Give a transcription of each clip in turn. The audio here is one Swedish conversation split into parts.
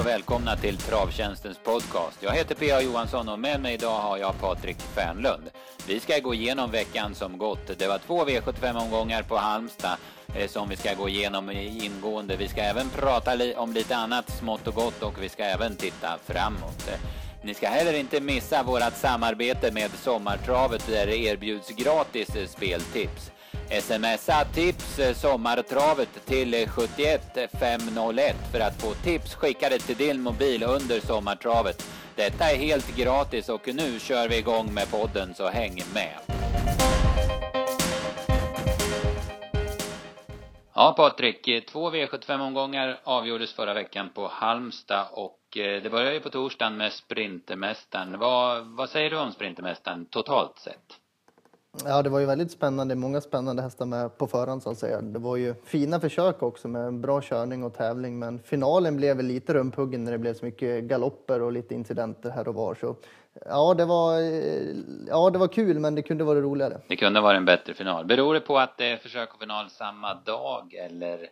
och välkomna till Travtjänstens podcast. Jag heter P.A. Johansson och med mig idag har jag Patrik Fernlund. Vi ska gå igenom veckan som gått. Det var två V75-omgångar på Halmstad eh, som vi ska gå igenom ingående. Vi ska även prata om lite annat smått och gott och vi ska även titta framåt. Ni ska heller inte missa vårt samarbete med Sommartravet där det erbjuds gratis speltips. Smsa tips eh, sommartravet till 71501 för att få tips skickade till din mobil under sommartravet. Detta är helt gratis och nu kör vi igång med podden så häng med. Ja Patrik, eh, två V75-omgångar avgjordes förra veckan på Halmstad och eh, det började ju på torsdagen med Sprintermästaren. Vad, vad säger du om Sprintermästaren totalt sett? Ja, det var ju väldigt spännande. Många spännande hästar med på förhand så att säga. Det var ju fina försök också med bra körning och tävling, men finalen blev väl lite rumphuggen när det blev så mycket galopper och lite incidenter här och var. Så ja, det var, eh, ja, det var kul, men det kunde vara roligare. Det kunde vara en bättre final. Beror det på att det är försök och final samma dag eller,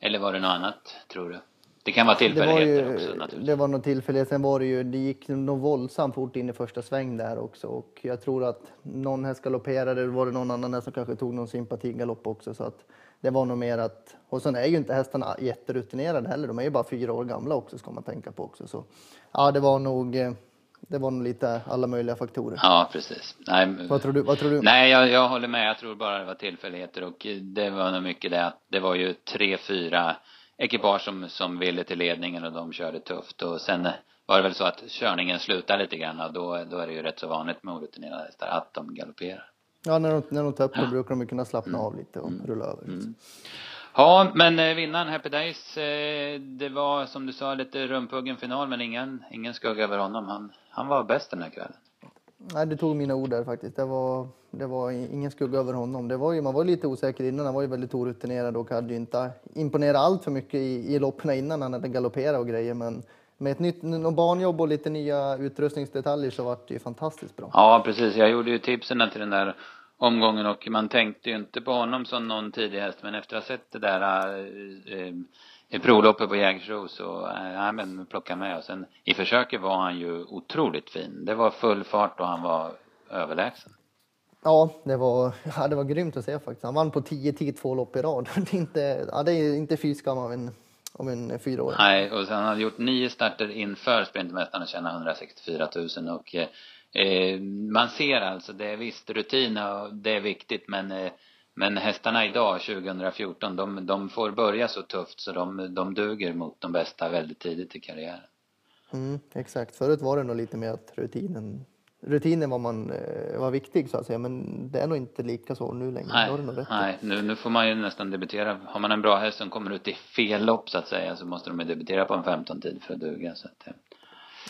eller var det något annat, tror du? Det kan vara tillfälligheter ju, också naturligtvis. Det var någon tillfällighet. Sen var det ju, det gick nog våldsamt fort in i första sväng där också. Och jag tror att någon häst galopperade, var det någon annan häst som kanske tog någon sympatigalopp också. Så att det var nog mer att, och sen är ju inte hästarna jätterutinerade heller. De är ju bara fyra år gamla också ska man tänka på också. Så ja, det var nog, det var nog lite alla möjliga faktorer. Ja, precis. Nej, vad tror du? Vad tror du? Nej, jag, jag håller med. Jag tror bara det var tillfälligheter och det var nog mycket det att det var ju tre, fyra ekipage som, som ville till ledningen och de körde tufft och sen var det väl så att körningen slutade lite grann och då, då är det ju rätt så vanligt med orutinerade hästar att de galopperar. Ja, när de, när de tar upp då brukar de kunna slappna mm. av lite och mm. rulla över. Mm. Ja, men eh, vinnaren Happy Days, eh, det var som du sa lite rumpuggen final men ingen, ingen skugga över honom. Han, han var bäst den här kvällen. Nej, du tog mina ord där faktiskt. Det var, det var ingen skugga över honom. Det var ju, man var lite osäker innan. Han var ju väldigt orutinerad och hade ju inte imponerat allt för mycket i, i loppen innan han hade galopperat och grejer. Men med ett nytt banjobb och lite nya utrustningsdetaljer så var det ju fantastiskt bra. Ja, precis. Jag gjorde ju tipsen till den där omgången och man tänkte ju inte på honom som någon tidig häst. Men efter att ha sett det där äh, äh, i provloppet på Jägersro så, äh, ja men plocka med och sen i försöket var han ju otroligt fin. Det var full fart och han var överlägsen. Ja, det var, ja, det var grymt att se faktiskt. Han vann på 10 10 två lopp i rad. Det är inte, ja, det är inte fy skam av en, av en fyraåring. Nej, och sen han hade gjort nio starter inför Sprintermästaren och tjänade 164 000 och eh, man ser alltså, det är visst rutin och det är viktigt men eh, men hästarna idag, 2014, de, de får börja så tufft så de, de duger mot de bästa väldigt tidigt i karriären. Mm, exakt. Förut var det nog lite mer att rutinen, rutinen var, man, eh, var viktig så att säga, men det är nog inte lika så nu längre. Nej, nej nu, nu får man ju nästan debutera. Har man en bra häst som kommer ut i fel lopp så att säga så måste de ju debutera på en 15 tid för att duga. Så att,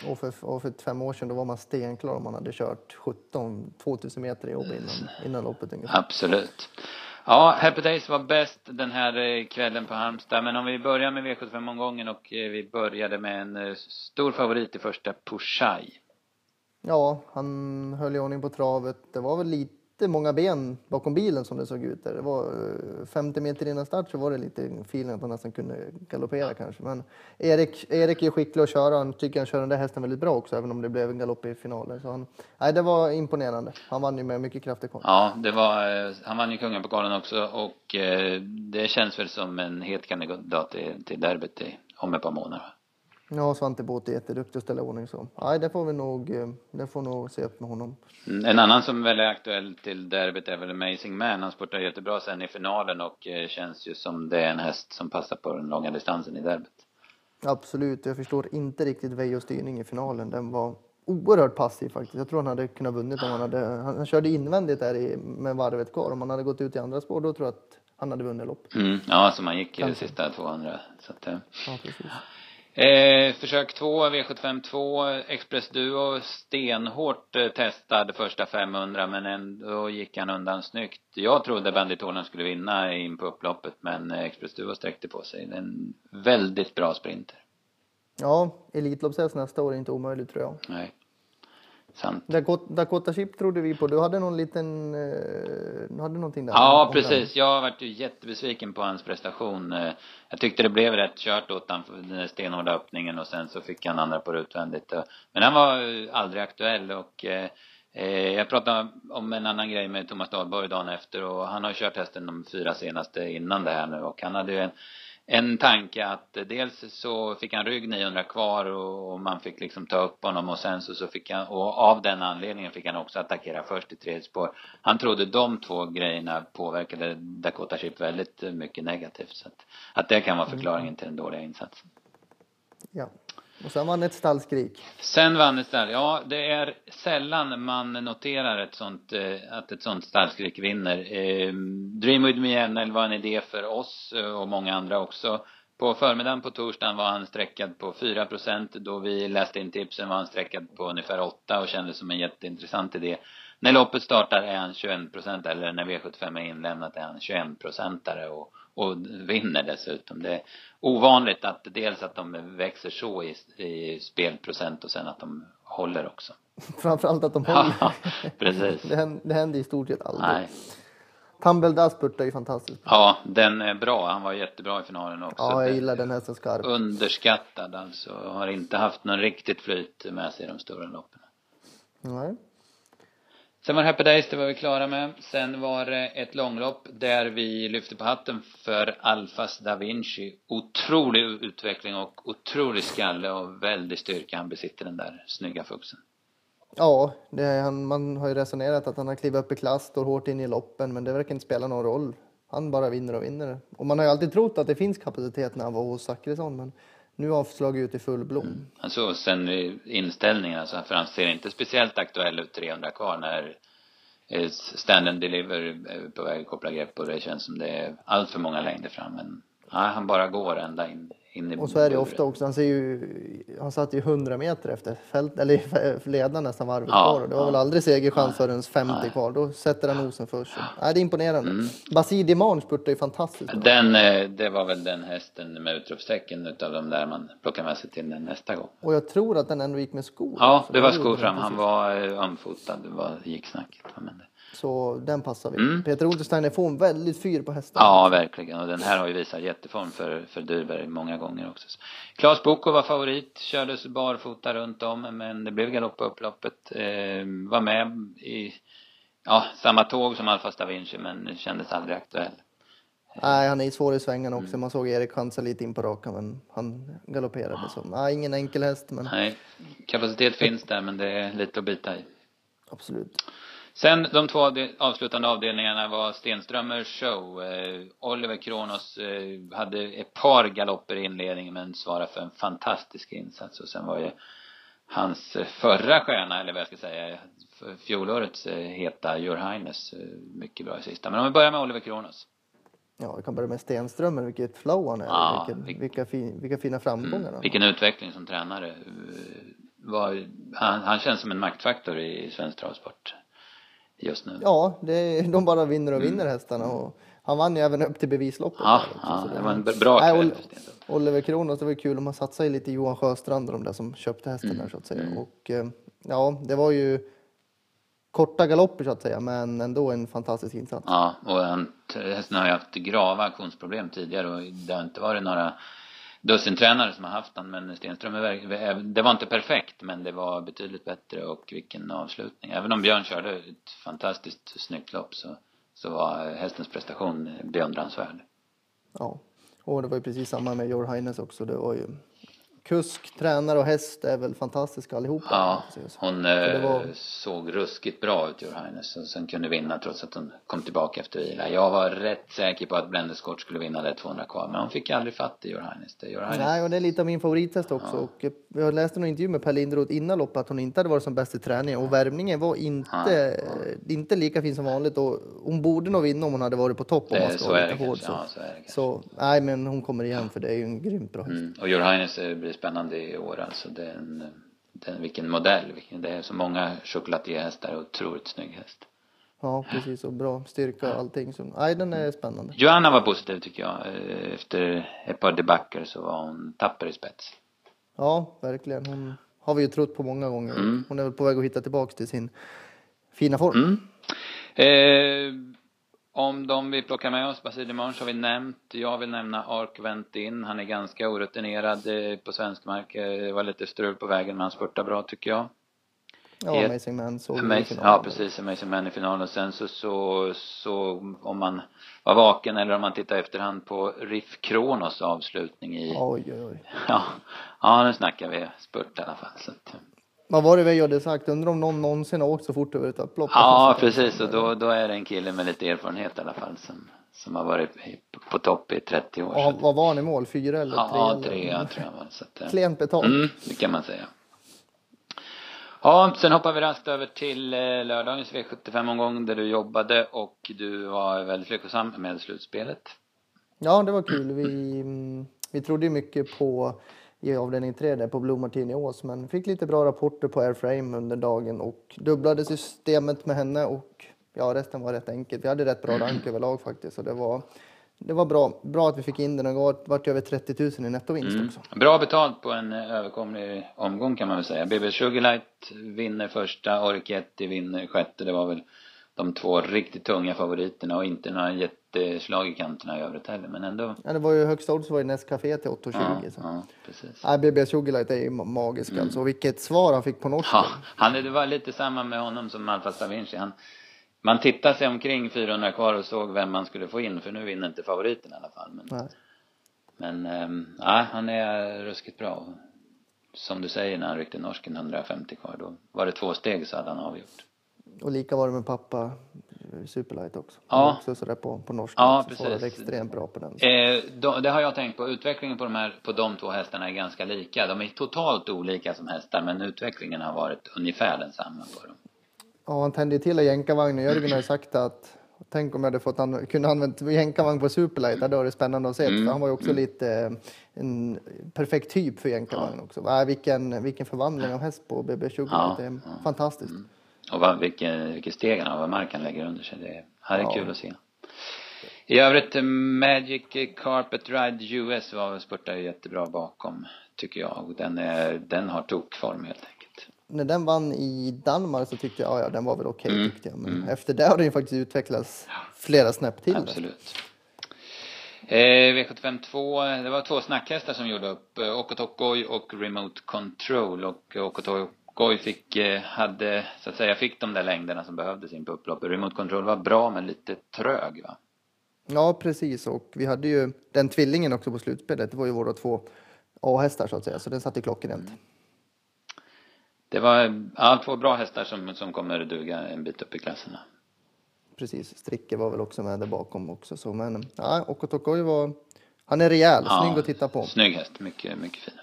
och för, och för fem år sedan då var man stenklar om man hade kört 17, 2000 meter i jobb innan, innan loppet ungefär. Absolut. Ja, Happy Days var bäst den här eh, kvällen på Halmstad. Men om vi börjar med V75-omgången och eh, vi började med en eh, stor favorit i första, Pushai. Ja, han höll i ordning på travet. Det var väl lite lite många ben bakom bilen som det såg ut där. Det var 50 eh, meter innan start så var det lite feeling att han nästan kunde galoppera kanske. Men Erik, Erik är skicklig att köra. Han tycker han kör den där hästen väldigt bra också, även om det blev en galopp i finalen. Så han, nej, det var imponerande. Han vann ju med mycket krafter kvar. Ja, det var, eh, han vann ju kungapokalen också och eh, det känns väl som en het kandidat till, till derbyt om ett par månader. Ja, Svante Båth är jätteduktig att ställa ordning så. Nej, det får vi nog, eh, det får nog se upp med honom. Mm, en annan som väl är aktuell till derbyt är väl Amazing Man. Han spurtar jättebra sen i finalen och eh, känns ju som det är en häst som passar på den långa distansen i derbyt. Absolut, jag förstår inte riktigt Veijos styrning i finalen. Den var oerhört passiv faktiskt. Jag tror han hade kunnat vunnit om han hade, han, körde invändigt där i, med varvet kvar. Om han hade gått ut i andra spår då tror jag att han hade vunnit lopp. Mm, ja, som han gick i de sista 200. Så att, eh. ja, precis. Eh, försök två, V75 2, Express Duo, stenhårt eh, testad första 500 men ändå gick han undan snyggt. Jag trodde Bandit Holland skulle vinna in på upploppet men eh, Express Duo sträckte på sig. En väldigt bra sprinter. Ja, Elitloppshäst nästa år är inte omöjligt tror jag. Nej. Sant. Dakota, Dakota Chip trodde vi på. Du hade någon liten, eh, du hade någonting där? Ja, precis. Jag varit ju jättebesviken på hans prestation. Eh, Jag tyckte det blev rätt kört åt han för den stenhårda öppningen och sen så fick han andra på utvändigt. Men han var eh, aldrig aktuell och eh, jag pratade om en annan grej med Thomas Dahlborg dagen efter och han har kört hästen de fyra senaste innan det här nu och han hade ju en en tanke att dels så fick han rygg 900 kvar och, man fick liksom ta upp honom och sen så, så fick han, och av den anledningen fick han också attackera först i tredje spår. Han trodde de två grejerna påverkade Dakota Chip väldigt mycket negativt så att, att det kan vara förklaringen till den dåliga insatsen. Ja. Och sen vann ett stallskrik. Sen vann ett stall. Ja, det är sällan man noterar ett sånt, eh, att ett sånt stallskrik vinner. Ehm, Dream with me NL var en idé för oss eh, och många andra också. På förmiddagen på torsdagen var han sträckad på 4% Då vi läste in tipsen var han sträckad på ungefär 8 och kändes som en jätteintressant idé. När loppet startar är han 21% eller när V75 är inlämnat är han 21 procentare och, och vinner dessutom. Det är ovanligt att dels att de växer så i, i spelprocent och sen att de håller också. Framförallt att de håller. Ja, precis. Det händer, det händer i stort sett aldrig. Nej. Tumble Dust spurtar ju fantastiskt. Ja, den är bra. Han var jättebra i finalen också. Ja, jag gillar den hästen skarpt. Underskattad alltså. Har inte haft någon riktigt flyt med sig i de stora loppen. Nej. Sen var det Happy Days, det var vi klara med. Sen var det ett långlopp där vi lyfte på hatten för Alfas da Vinci. Otrolig utveckling och otrolig skalle och väldig styrka han besitter den där snygga fuxen. Ja, det är, han, man har ju resonerat att han har klivit upp i klass, står hårt in i loppen, men det verkar inte spela någon roll. Han bara vinner och vinner. Och man har ju alltid trott att det finns kapacitet när han var hos Zachrisson, men nu är avslaget ute ut i full blom. Mm. Alltså sen eh, inställningen alltså, för han ser inte speciellt aktuell ut 300 kvar när eh, stand and deliver är på väg att koppla grepp och det känns som det är allt för många längder fram men nej, han bara går ända in, in i Och så är det ofta också. Han ser ju, han satt ju 100 meter efter fält, eller ledaren nästan varvet Ja, kvar. Och det var ja. väl aldrig segerchans förrän 50 kvar. Då sätter han nosen först. Nej, det är imponerande. Mm. Basir Diman spurtar ju fantastiskt. Den, eh, det var väl den hästen med utropstecken utav de där man plockar med sig till den nästa gång. Och jag tror att den ändå gick med skor. Ja, det var skor fram. Han var eh, ömfotad, det var, gick snacket. Men det, Så den passar vi. Mm. Peter Untersteiner får en väldigt fyr på hästen. Ja, verkligen. Och den här har ju visat jätteform för, för Dyrberg många gånger också. Klas Boko var favorit, kördes barfota runt om, men det blev galopp på upploppet. Eh, var med i, ja, samma tåg som Alfa da Vinci, men kändes aldrig aktuell. Nej, han är svår i svängarna Mm. också. Man såg Erik chansa lite in på rakan, men han galopperade. Så nej, ingen enkel häst, men Nej, kapacitet finns där, men det är lite att bita i. absolut. Sen de två avslutande avdelningarna var Stenströmer show. Eh, Oliver Kronos eh, hade ett par galopper i inledningen men svarade för en fantastisk insats och sen var ju hans eh, förra stjärna, eller vad jag ska säga, fjolårets eh, heta Your Highness, mycket bra i sista. Men om vi börjar med Oliver Kronos. Ja, vi kan börja med Stenströmer, vilket flow han är. Ja, vilken, vil- vilka, fin, vilka fina framgångar har. Vilken utveckling som tränare. Var, han, han känns som en maktfaktor i svensk travsport just nu. Ja, det, de bara vinner och vinner hästarna. Och han vann ju även upp till bevisloppet. Mm. Ja, ja det var en bra kväll. Oliver Kronos, det var ju kul om man satsade lite Johan Sjöstrand och de där som köpte hästen Mm. där så att säga. Och eh, ja, det var ju korta galopper så att säga, men ändå en fantastisk insats. Ja, och hästen har ju haft grava aktionsproblem tidigare och det har inte varit några dussintränare som har haft han men Stenström är det var inte perfekt men det var betydligt bättre och vilken avslutning. Även om Björn körde ett fantastiskt snyggt lopp så, så var hästens prestation beundransvärd. Ja, och det var ju precis samma med Jor Heines också. Det var ju kusk, tränare och häst är väl fantastiska allihopa. Ja, hon eh, var- såg ruskigt bra ut Highness och sen kunde vinna trots att hon kom tillbaka efter vila. Jag var rätt säker på att Blendeskort skulle vinna det 200 kvar men hon fick aldrig fatt i Highness. Det Highness Nej, och det är lite av min favorithäst också. Och eh, jag läste en intervju med Per Lindroth innan loppet att hon inte hade varit som bäst i träningen och värmningen var inte, eh, inte lika fin som vanligt. Och hon borde nog vinna om hon hade varit på topp om man ska så vara lite hård. Så. Ja, så är det kanske. så nej, men hon kommer igen för det är ju en grymt bra häst. Mm. Och Your Highness blir spännande i år alltså. Det är en, den, vilken modell. Vilken, det är så många chocolatierhästar och otroligt snygg häst. Ja, precis. Och bra styrka och allting. Så, nej, den är spännande. Joanna var positiv tycker jag. Eh, Efter ett par debacker så var hon tapper i spets. Ja, verkligen. Hon har vi ju trott på många gånger. Mm. Hon är väl på väg att hitta tillbaks till sin fina form. Mm. Eh, om de vi plockar med oss, Basile Munch har vi nämnt. Jag vill nämna Ark Ventin. Han är ganska orutinerad eh, på svensk mark. Eh, Det var lite strul på vägen men han spurtar bra tycker jag. Ja, Helt- Amazing Man såg vi i Amazing, finalen. ja precis, Amazing Man i finalen. Sen så, så, så om man var vaken eller om man tittar efterhand på Riff Kronos avslutning i, Oj, oj, oj. ja, ja nu snackar vi spurt i alla fall. Så att, Vad var det vi hade sagt? Undrar om någon någonsin har åkt så fort över ett upplopp? ja finns precis, och då, då är det en kille med lite erfarenhet i alla fall som, som har varit på topp i 30 år. Ja, vad var han i mål? Fyra eller tre? ja, tre tror jag. Så att, eh, Klent betalt. Mm, det kan man säga. Ja, sen hoppar vi raskt över till eh, lördagens V75-omgång där du jobbade och du var väldigt lyckosam med slutspelet. Ja, det var kul. Vi, mm, vi trodde mycket på i avdelning 3 där på Blue Martini Ås, men fick lite bra rapporter på Airframe under dagen och dubblade systemet med henne och ja, resten var rätt enkelt. Vi hade rätt bra rank överlag faktiskt, så det var, det var bra, bra att vi fick in den och vart över 30 000 i nettovinst Mm. också. Bra betalt på en eh, överkomlig omgång kan man väl säga. BB Sugarlight vinner första, Orketti vinner sjätte. Det var väl de två riktigt tunga favoriterna och inte några jätteslag i kanterna i övrigt heller. Men ändå. Ja, det var ju högsta odds var ju Nescafé till 8,20. Ja, så. ja, precis. Nej, BB Sugarlight är ju ma- magisk alltså. Och vilket svar han fick på norsken. Ja, han, det var lite samma med honom som Alfa Stavinci. Han, man tittade sig omkring 400 kvar och såg vem man skulle få in för nu vinner inte favoriten i alla fall. Men, Nej. men ehm, ja, han är ruskigt bra. Som du säger när han ryckte norsken 150 kvar då var det två steg så hade han avgjort. Och lika var det med pappa eh, Superlight också. Ja. Också sådär på, på norsken. Ja, precis. Extremt bra på den. Eh, de, det har jag tänkt på. Utvecklingen på de här, på de två hästarna är ganska lika. De är totalt olika som hästar men utvecklingen har varit ungefär densamma på dem. Ja, han tände till i jänkarvagnen. Jörgen har ju sagt att tänk om jag hade fått an- kunde använt jänkarvagn på Superlight. Det hade varit spännande att se. Mm. För han var ju också lite eh, en perfekt typ för jänkarvagn också. Nej, vilken, vilken förvandling av häst på BB Sugarlight. Ja, det är fantastiskt. Och vad, vilken, vilken steg han har, vad marken lägger under sig. Det här är Ja. kul att se. I övrigt, eh, Magic Carpet Ride US var spurtade jättebra bakom, tycker jag. Och Den, är, den har tokform helt enkelt. När den vann i Danmark så tyckte jag, ja, ja den var väl okej Mm. tyckte jag. Men efter det har den ju faktiskt utvecklats flera snäpp till. Absolut. Eh, V75 2, det var två snackhästar som gjorde upp. Eh, Okotokoj och Remote Control. Och Okotokoj fick, eh, hade, så att säga, fick de där längderna som behövdes in på upploppet. Remote Control var bra men lite trög va? Ja, precis. Och vi hade ju den tvillingen också på slutspelet. Det var ju våra två A-hästar så att säga. Så den satt i klockrent. Det var, ja, två bra hästar som, som kommer duga en bit upp i klasserna. Precis. Stricke var väl också med där bakom också. Så, men ja, Okotokoj var... Han är rejäl. Snygg att titta på. Snygg häst, mycket, mycket fin.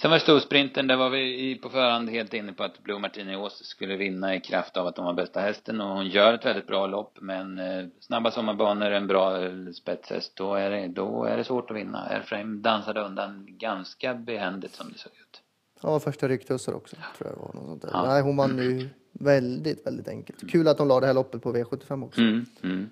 Sen var det storsprinten, där var vi på förhand helt inne på att Blue Martini Ås skulle vinna i kraft av att hon var bästa hästen och hon gör ett väldigt bra lopp men eh, snabba sommarbanor, en bra eh, spetshäst, då är det, då är det svårt att vinna. Airframe dansade undan ganska behändigt som det såg ut. Ja, första rycktussar också. Tror jag det var något sånt där. Ja. Nej, hon vann ju väldigt, väldigt enkelt. Kul att de la det här loppet på V75 också. Mm, mm.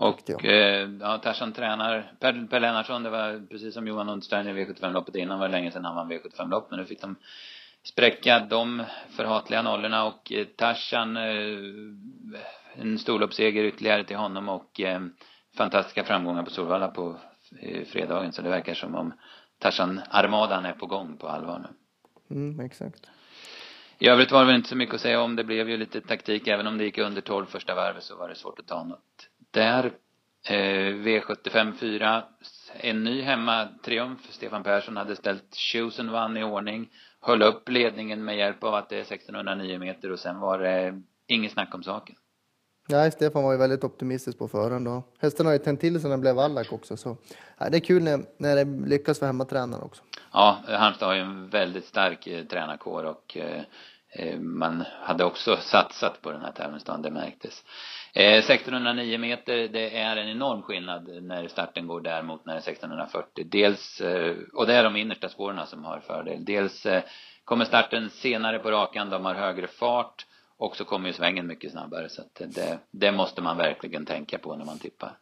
Och jag. eh, ja, Tarzan tränar, Per, per Lennartsson, det var precis som Johan Lundstein i V75-loppet innan, var det länge sedan han vann V75-lopp, men nu fick de spräcka de förhatliga nollorna och eh, Tarzan, eh, en storloppsseger ytterligare till honom och eh, fantastiska framgångar på Solvalla på eh, fredagen, så det verkar som om Tarzan-armadan är på gång på allvar nu. Mm, exakt. I övrigt var det väl inte så mycket att säga om. Det blev ju lite taktik. Även om det gick under 12 första varvet så var det svårt att ta något. Där, eh, V75 4. En ny hemmatriumf. Stefan Persson hade ställt Chosen vann i ordning. Höll upp ledningen med hjälp av att det är 1609 meter och sen var det inget snack om saken. Nej, Stefan var ju väldigt optimistisk på förhand. Och hästen har ju tänt till när det blev Wallach också. Så ja, det är kul när, när det lyckas för hemmatränaren också. Ja, Halmstad har ju en väldigt stark eh, tränarkår och eh, eh, man hade också satsat på den här tävlingsdagen, det märktes. Eh, 1609 meter, det är en enorm skillnad när starten går där mot när det är 1640. Dels, eh, och det är de innersta spåren som har fördel. Dels eh, kommer starten senare på rakan, de har högre fart och så kommer ju svängen mycket snabbare så att det, det måste man verkligen tänka på när man tippar.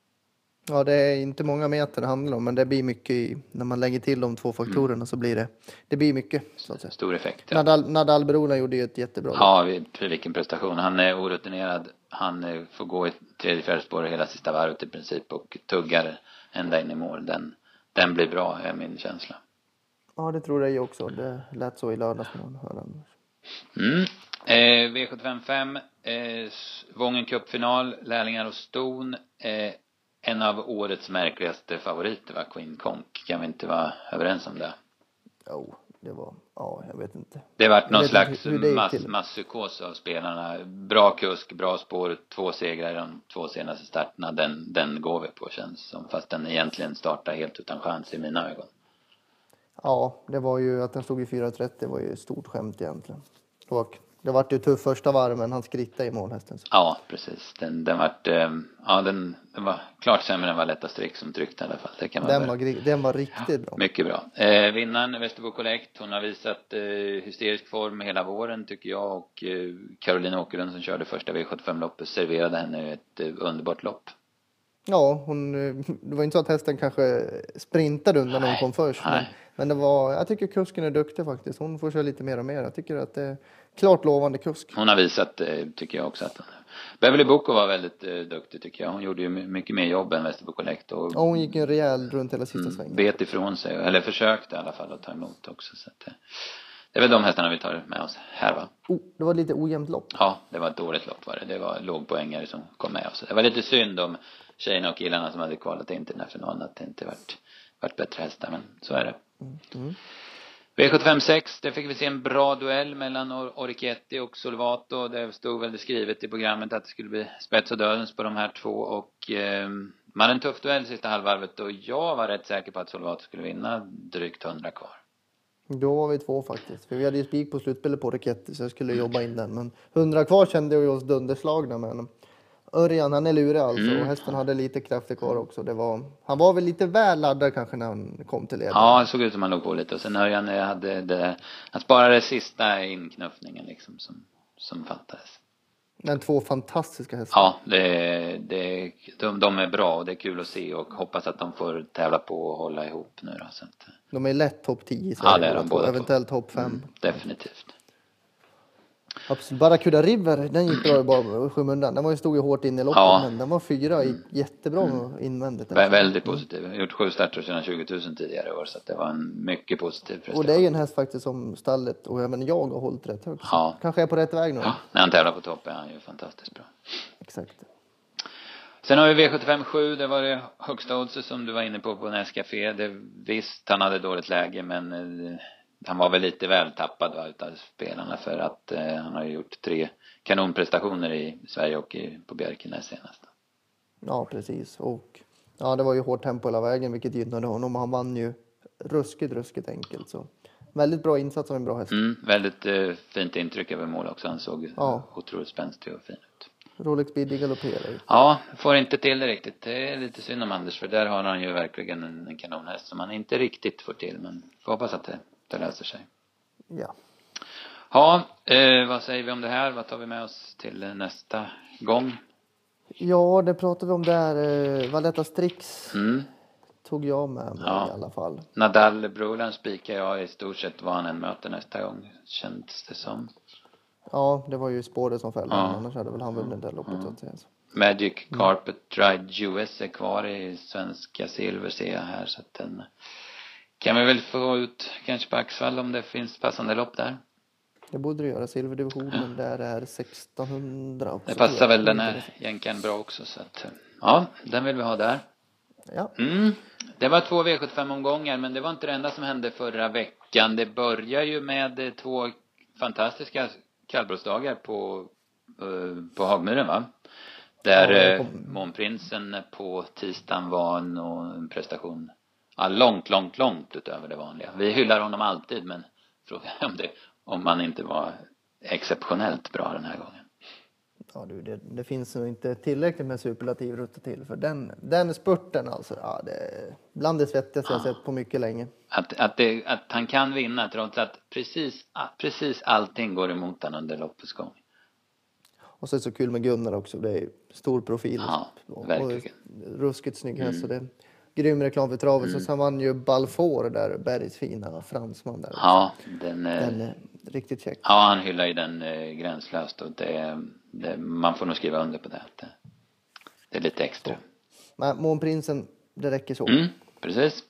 Ja, det är inte många meter det handlar om, men det blir mycket i, när man lägger till de två faktorerna så blir det, det blir mycket. Så att säga. Stor effekt. Ja, Nadal, Nadal gjorde ju ett jättebra ja vi- vilken prestation. Han är orutinerad. Han eh, får gå i tredje, fjärde spåret hela sista varvet i princip och tuggar ända in i mål. Den, den blir bra, är min känsla. Ja, det tror jag också. Det lät så i lördags när man hörde den. Mm. Eh, V755, eh, Vången Cup-final, Lärlingar och Ston. Eh, en av årets märkligaste favoriter var Queen Conk. Kan vi inte vara överens om det? Jo, det var, ja, jag vet inte. Det vart någon slags mass, masspsykos av spelarna. Bra kusk, bra spår, två segrar i de två senaste starterna. Den, den går vi på känns som. Fast den egentligen startar helt utan chans i mina ögon. Ja, det var ju att den stod i 4.30 var ju ett stort skämt egentligen. Och det vart ju tuff första varv, men han skrittade i mål hästen. Så. Ja, precis. Den, den vart, eh, ja den, den var klart sämre än Valletta Strix som tryckte i alla fall. Det kan man Den var, den var riktigt bra. Mycket bra. Eh, vinnaren Västerbo Collect, hon har visat eh, hysterisk form hela våren tycker jag och eh, Caroline Åkerlund som körde första V75-loppet serverade henne ett eh, underbart lopp. Ja, hon, eh, det var inte så att hästen kanske sprintade undan när hon kom först. Men, men det var, jag tycker kusken är duktig faktiskt. Hon får köra lite mer och mer. Jag tycker att det klart lovande kusk. Hon har visat, eh, tycker jag också att hon Beverly Boko var väldigt eh, duktig tycker jag. Hon gjorde ju my- mycket mer jobb än Västerbo Collect och Ja, hon gick en rejäl runt hela sista svängen. bet ifrån sig, eller försökte i alla fall att ta emot också så att eh, det är väl de hästarna vi tar med oss här va? Oh, det var lite ojämnt lopp. Ja, det var ett dåligt lopp var det. Det var lågpoängare som kom med oss. Det var lite synd om tjejerna och killarna som hade kvalat in till den här finalen att det inte vart, vart bättre hästar, men så är det. Mm. V75 6, där fick vi se en bra duell mellan Or- Oriketti och Solvato. Det stod väl skrivet i programmet att det skulle bli spets och dödens på de här två och eh, man hade en tuff duell sista halvvarvet och jag var rätt säker på att Solvato skulle vinna drygt 100 kvar. Då var vi två faktiskt. För vi hade ju spik på slutspelet på Raketti så jag skulle jobba in den. Men 100 kvar kände vi oss dunderslagna men Örjan han är lurig alltså Mm. och hästen hade lite krafter kvar också. Det var, han var väl lite väl laddad kanske när han kom till ledningen. Ja, det såg ut som han låg på lite och sen Örjan hade det, han sparade sista inknuffningen liksom som, som fattades. Men två fantastiska hästar. Ja, det, det, de, de är bra och det är kul att se och hoppas att de får tävla på och hålla ihop nu då så att, De är lätt topp 10 i Ja, Sverige det är de båda två. Eventuellt topp 5. definitivt. Absolut. Barracuda River, den gick bra i bara skymundan. Den var ju, stod ju hårt in i loppet Ja. men den var fyra, gick jättebra invändigt. Vä- Väldigt positiv. Jag har gjort sju starter sedan 20 000 tidigare år så det var en mycket positiv prestation. Och det är ju en häst faktiskt som stallet och även jag har hållit rätt högt. Ja. Kanske är på rätt väg nu. Ja, när han tävlar på topp är han ju fantastiskt bra. Exakt. Sen har vi V75 7, det var det högsta oddset som du var inne på på Nescafé. Det, visst, han hade dåligt läge men eh, han var väl lite väl tappad va, utav spelarna för att eh, han har ju gjort tre kanonprestationer i Sverige och i, på Björkenäs senast. Ja, precis. Och ja, det var ju hårt tempo hela vägen, vilket gynnade honom. Han vann ju ruskigt, ruskigt enkelt. Så väldigt bra insats av en bra häst. Mm, väldigt eh, fint intryck över mål också. Han såg Ja. otroligt spänstig och fin ut. Rolex Biddy galopperar. Ja, får inte till det riktigt. Det är lite synd om Anders för där har han ju verkligen en, en kanonhäst som han inte riktigt får till men får hoppas att det, det löser sig. Ja. Ja, eh, vad säger vi om det här? Vad tar vi med oss till nästa gång? ja, det pratade vi om där. Eh, Valletta Strix Mm. tog jag med mig Ja. i alla fall. Nadal Brolan spikar jag i stort sett vad han än möter nästa gång, känns det som. Ja, det var ju spåret som fällde Ja. Annars hade väl han vunnit det loppet så att säga. Så. Magic Carpet Ride US är kvar i svenska silver ser jag här så att den kan vi väl få ut kanske på Axvall om det finns passande lopp där. Det borde det göra. Silverdivisionen där är 1600 också. Det passar väl den här jänkaren bra också så att eh, ja, den vill vi ha där. Ja. Mm. Det var två V75-omgångar, men det var inte det enda som hände förra veckan. Det börjar ju med eh, två fantastiska kallblodsdagar på, eh, på Hagmyren, va? Där Ja, kom- Månprinsen på tisdagen var en prestation ja, långt, långt, långt utöver det vanliga. Vi hyllar honom alltid, men frågan är om det, om han inte var exceptionellt bra den här gången. Ja, du, det, det finns nog inte tillräckligt med superlativ rutta till för den, den spurten alltså. Ja, det är bland det svettigaste jag sett på mycket länge. Att, att, det, att han kan vinna trots att precis, precis allting går emot honom under loppets gång. Och så är det så kul med Gunnar också. Det är stor profil. Ja, verkligen. Och ruskigt snygg häst. Så det är grym reklam för travet. Så sen vann ju Balfour där, Bergs fina fransman där. Ja, den, eh, Den är riktigt check. ja han hyllar ju den eh, gränslöst och det, det, man får nog skriva under på det. Det, det är lite extra. Men Månprinsen, det räcker så. Mm, precis.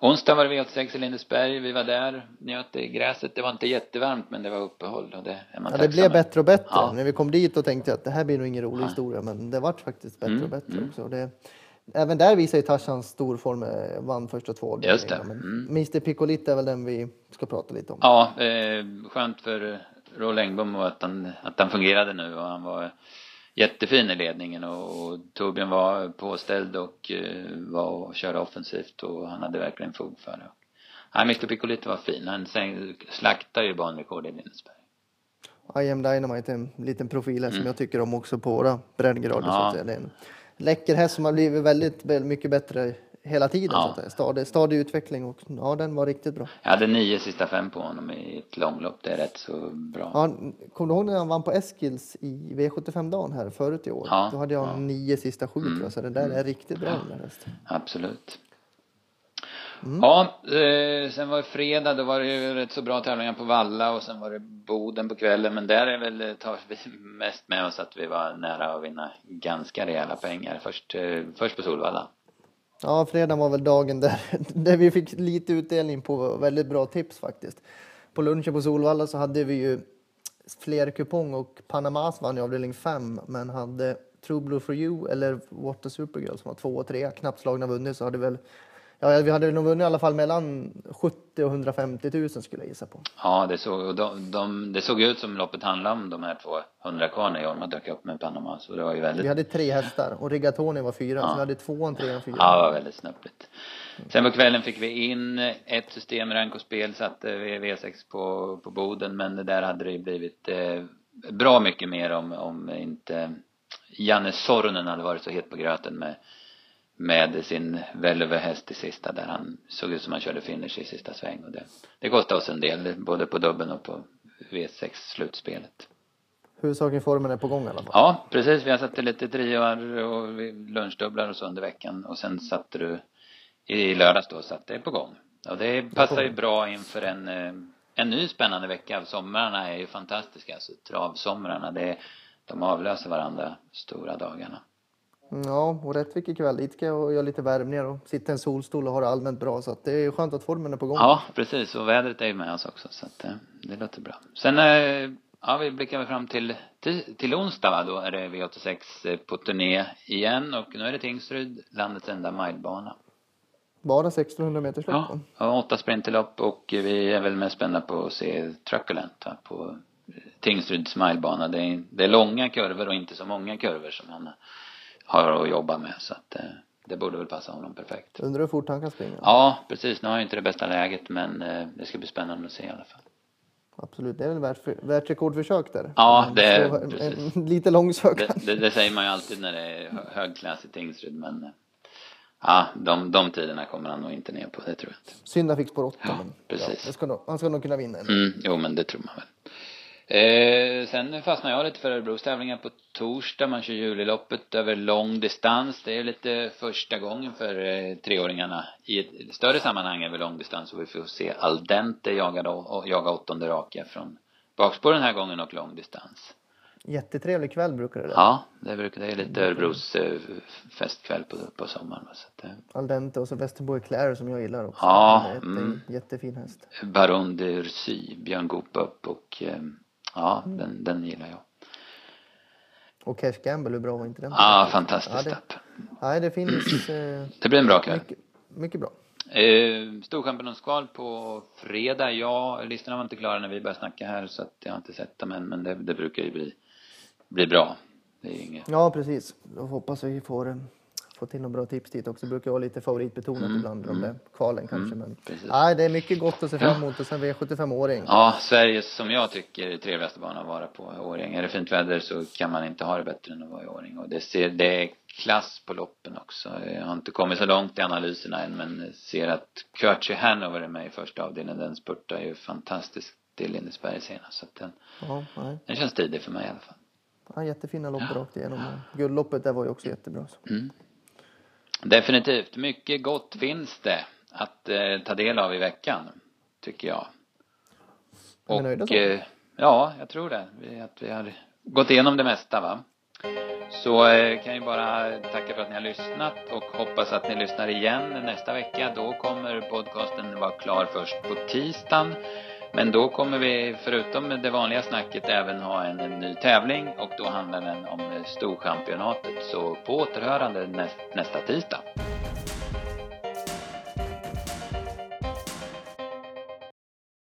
Onsdag var det V86 i Lindesberg. Vi var där, njöt i gräset. Det var inte jättevarmt men det var uppehåll och det är man Ja, det blev bättre och bättre. Ja. När vi kom dit och tänkte jag att det här blir nog ingen rolig historia, men det vart faktiskt bättre Mm, och bättre också. Det, även där visar ju Tarzan stor form, eh, vann första två Just det. Mm. Mr Piccolito är väl den vi ska prata lite om. Ja, eh, skönt för Roll Engbom och att han, att han fungerade nu och han var jättefin i ledningen och, och Torbjörn var påställd och eh, var och körde offensivt och han hade verkligen fog för det. Nej, Mr Piccolito var fin. Han slaktade ju banrekord i Lindesberg. I am Dynamite är en liten profil här som jag tycker om också på våra breddgrader. Så Mm. Ja. att säga. Det är en läcker häst som har blivit väldigt, mycket bättre hela tiden. Ja. Så. Stadig, stadig utveckling och ja, den var riktigt bra. Jag hade nio sista fem på honom i ett långlopp. Det är rätt så bra. Ja, kommer du ihåg när han vann på Eskils i V75-dagen här förut i år? Ja, Då hade jag ja. Mm. nio sista sju tror jag, så det där är riktigt bra den där hästen. Absolut. Mm. Ja, eh, sen var det fredag, då var det ju rätt så bra tävlingar på Valla och sen var det Boden på kvällen. Men där är väl, tar vi mest med oss att vi var nära att vinna ganska rejäla pengar. Först, eh, först på Solvalla. Ja, fredagen var väl dagen där, där vi fick lite utdelning på väldigt bra tips faktiskt. På lunchen på Solvalla så hade vi ju fler kupong och Panamas vann i avdelning 5 men hade True Blue for You eller What a Supergirl som var två och tre knappt slagna vunnit så hade väl Ja, vi hade nog vunnit i alla fall mellan 70 och 150 000 skulle jag gissa på. Ja, det såg, de, de, det såg ut som loppet handlade om de här två 100 kvar när Jorma dök upp med Panama. Så det var ju väldigt Vi hade tre hästar och Rigatoni var fyra, så vi hade tvåan, trean, fyran. Ja, det var väldigt snöpligt. Sen på kvällen fick vi in ett system, rank och spel, satte vi V6 på, på Boden, men det där hade det blivit eh, bra mycket mer om, om inte Janne Sornen hade varit så het på gröten med, med sin Velove-häst i sista där han såg ut som han körde finish i sista sväng och det, det kostade oss en del, både på dubben och på V6 slutspelet. Huvudsaken formen är på gång i alla fall. Ja, precis. Vi har satt lite trioar och lunchdubblar och så under veckan. Och sen satte du i lördags då, så att det är på gång. Och det passar ju bra inför en, eh, en ny spännande vecka. Somrarna är ju fantastiska. Alltså travsomrarna, det de avlöser varandra stora dagarna. Ja, och Rättvik ikväll. Dit ska jag göra lite värmningar och sitta i en solstol och ha det allmänt bra. Så att det är skönt att formen är på gång. Ja, precis. Och vädret är ju med oss också. Så att eh, det låter bra. Sen, eh, ja, vi blickar väl fram till, till, till onsdag va. Då är det V86 eh, på turné igen. Och nu är det Tingsryd, landets enda milebana. Bara 1600 meters Ja, loppen. och åtta sprinterlopp och vi är väl mest spända på att se Truculent va, på Tingsryds smilebana. Det är, det är långa kurvor och inte så många kurvor som han har att jobba med så att eh, det borde väl passa honom perfekt. Undrar hur fort han kan springa. Ja, precis. Nu har jag inte det bästa läget men eh, det ska bli spännande att se i alla fall. Absolut, det är väl värt, världsrekordförsök där. Ja, det är- så- en, precis. lite långsökt. Det, det, det säger man ju alltid när det är hö- hög klass i Tingsryd men eh, ja, de, de tiderna kommer han nog inte ner på, det tror jag inte. Synd han fick spår 8. Ja, men precis. det ska nog, han ska nog kunna vinna. Mm, jo men det tror man väl. Eh, sen fastnade jag lite för Örebros tävlingar på torsdag. Man kör juliloppet över lång distans. Det är lite första gången för eh, treåringarna i ett större sammanhang över lång distans. Och vi får se Aldente jaga, då, och jaga åttonde raka från bakspår den här gången och lång distans. Jättetrevlig kväll brukar det vara. Ja, det brukar, det är lite Örebros eh, festkväll på, på sommaren. Så att, eh, Al dente och så Västerbo Eclair som jag gillar också. Ja, ett- mm. jättefin häst. Baron de Ursy, Björn Goop upp och eh, ja, den, den gillar jag. Och Cash Gamble, hur bra var inte den? Ja, fantastiskt Ja, stopp. Nej, det finns eh, Det blir en bra kväll. mycket, mycket bra. Eh, Storchampiononskval på fredag. Ja, listorna var inte klara när vi började snacka här så att jag har inte sett dem än men det, det brukar ju bli, bli bra. Det är inget. Ja, precis. Då hoppas vi får, eh, får till några bra tips dit också. Det brukar vara lite favoritbetonat ibland, de där kvalen kanske. Men Mm, precis. nej, det är mycket gott att se fram emot och sen V75-åring. Ja, Sveriges som jag tycker trevligaste bana att vara på Årjäng. Är det fint väder så kan man inte ha det bättre än att vara i Årjäng. Och det, ser, det är klass på loppen också. Jag har inte kommit så långt i analyserna än men ser att Kurtzy Hanover är med i första avdelningen. Den spurtar ju fantastiskt till Lindesberg senast. Så att den, Ja, den känns tidig för mig i alla fall. Ja, jättefina lopp rakt igenom. Guldloppet där var ju också jättebra. Så. Mm. Definitivt. Mycket gott finns det att eh, ta del av i veckan, tycker jag. Och så? eh, ja, jag tror det. Vi, att vi har gått igenom det mesta va. Så eh, kan jag bara tacka för att ni har lyssnat och hoppas att ni lyssnar igen nästa vecka. Då kommer podcasten vara klar först på tisdagen. Men då kommer vi förutom det vanliga snacket även ha en, en ny tävling och då handlar den om Storchampionatet. Så på återhörande näst, nästa tisdag.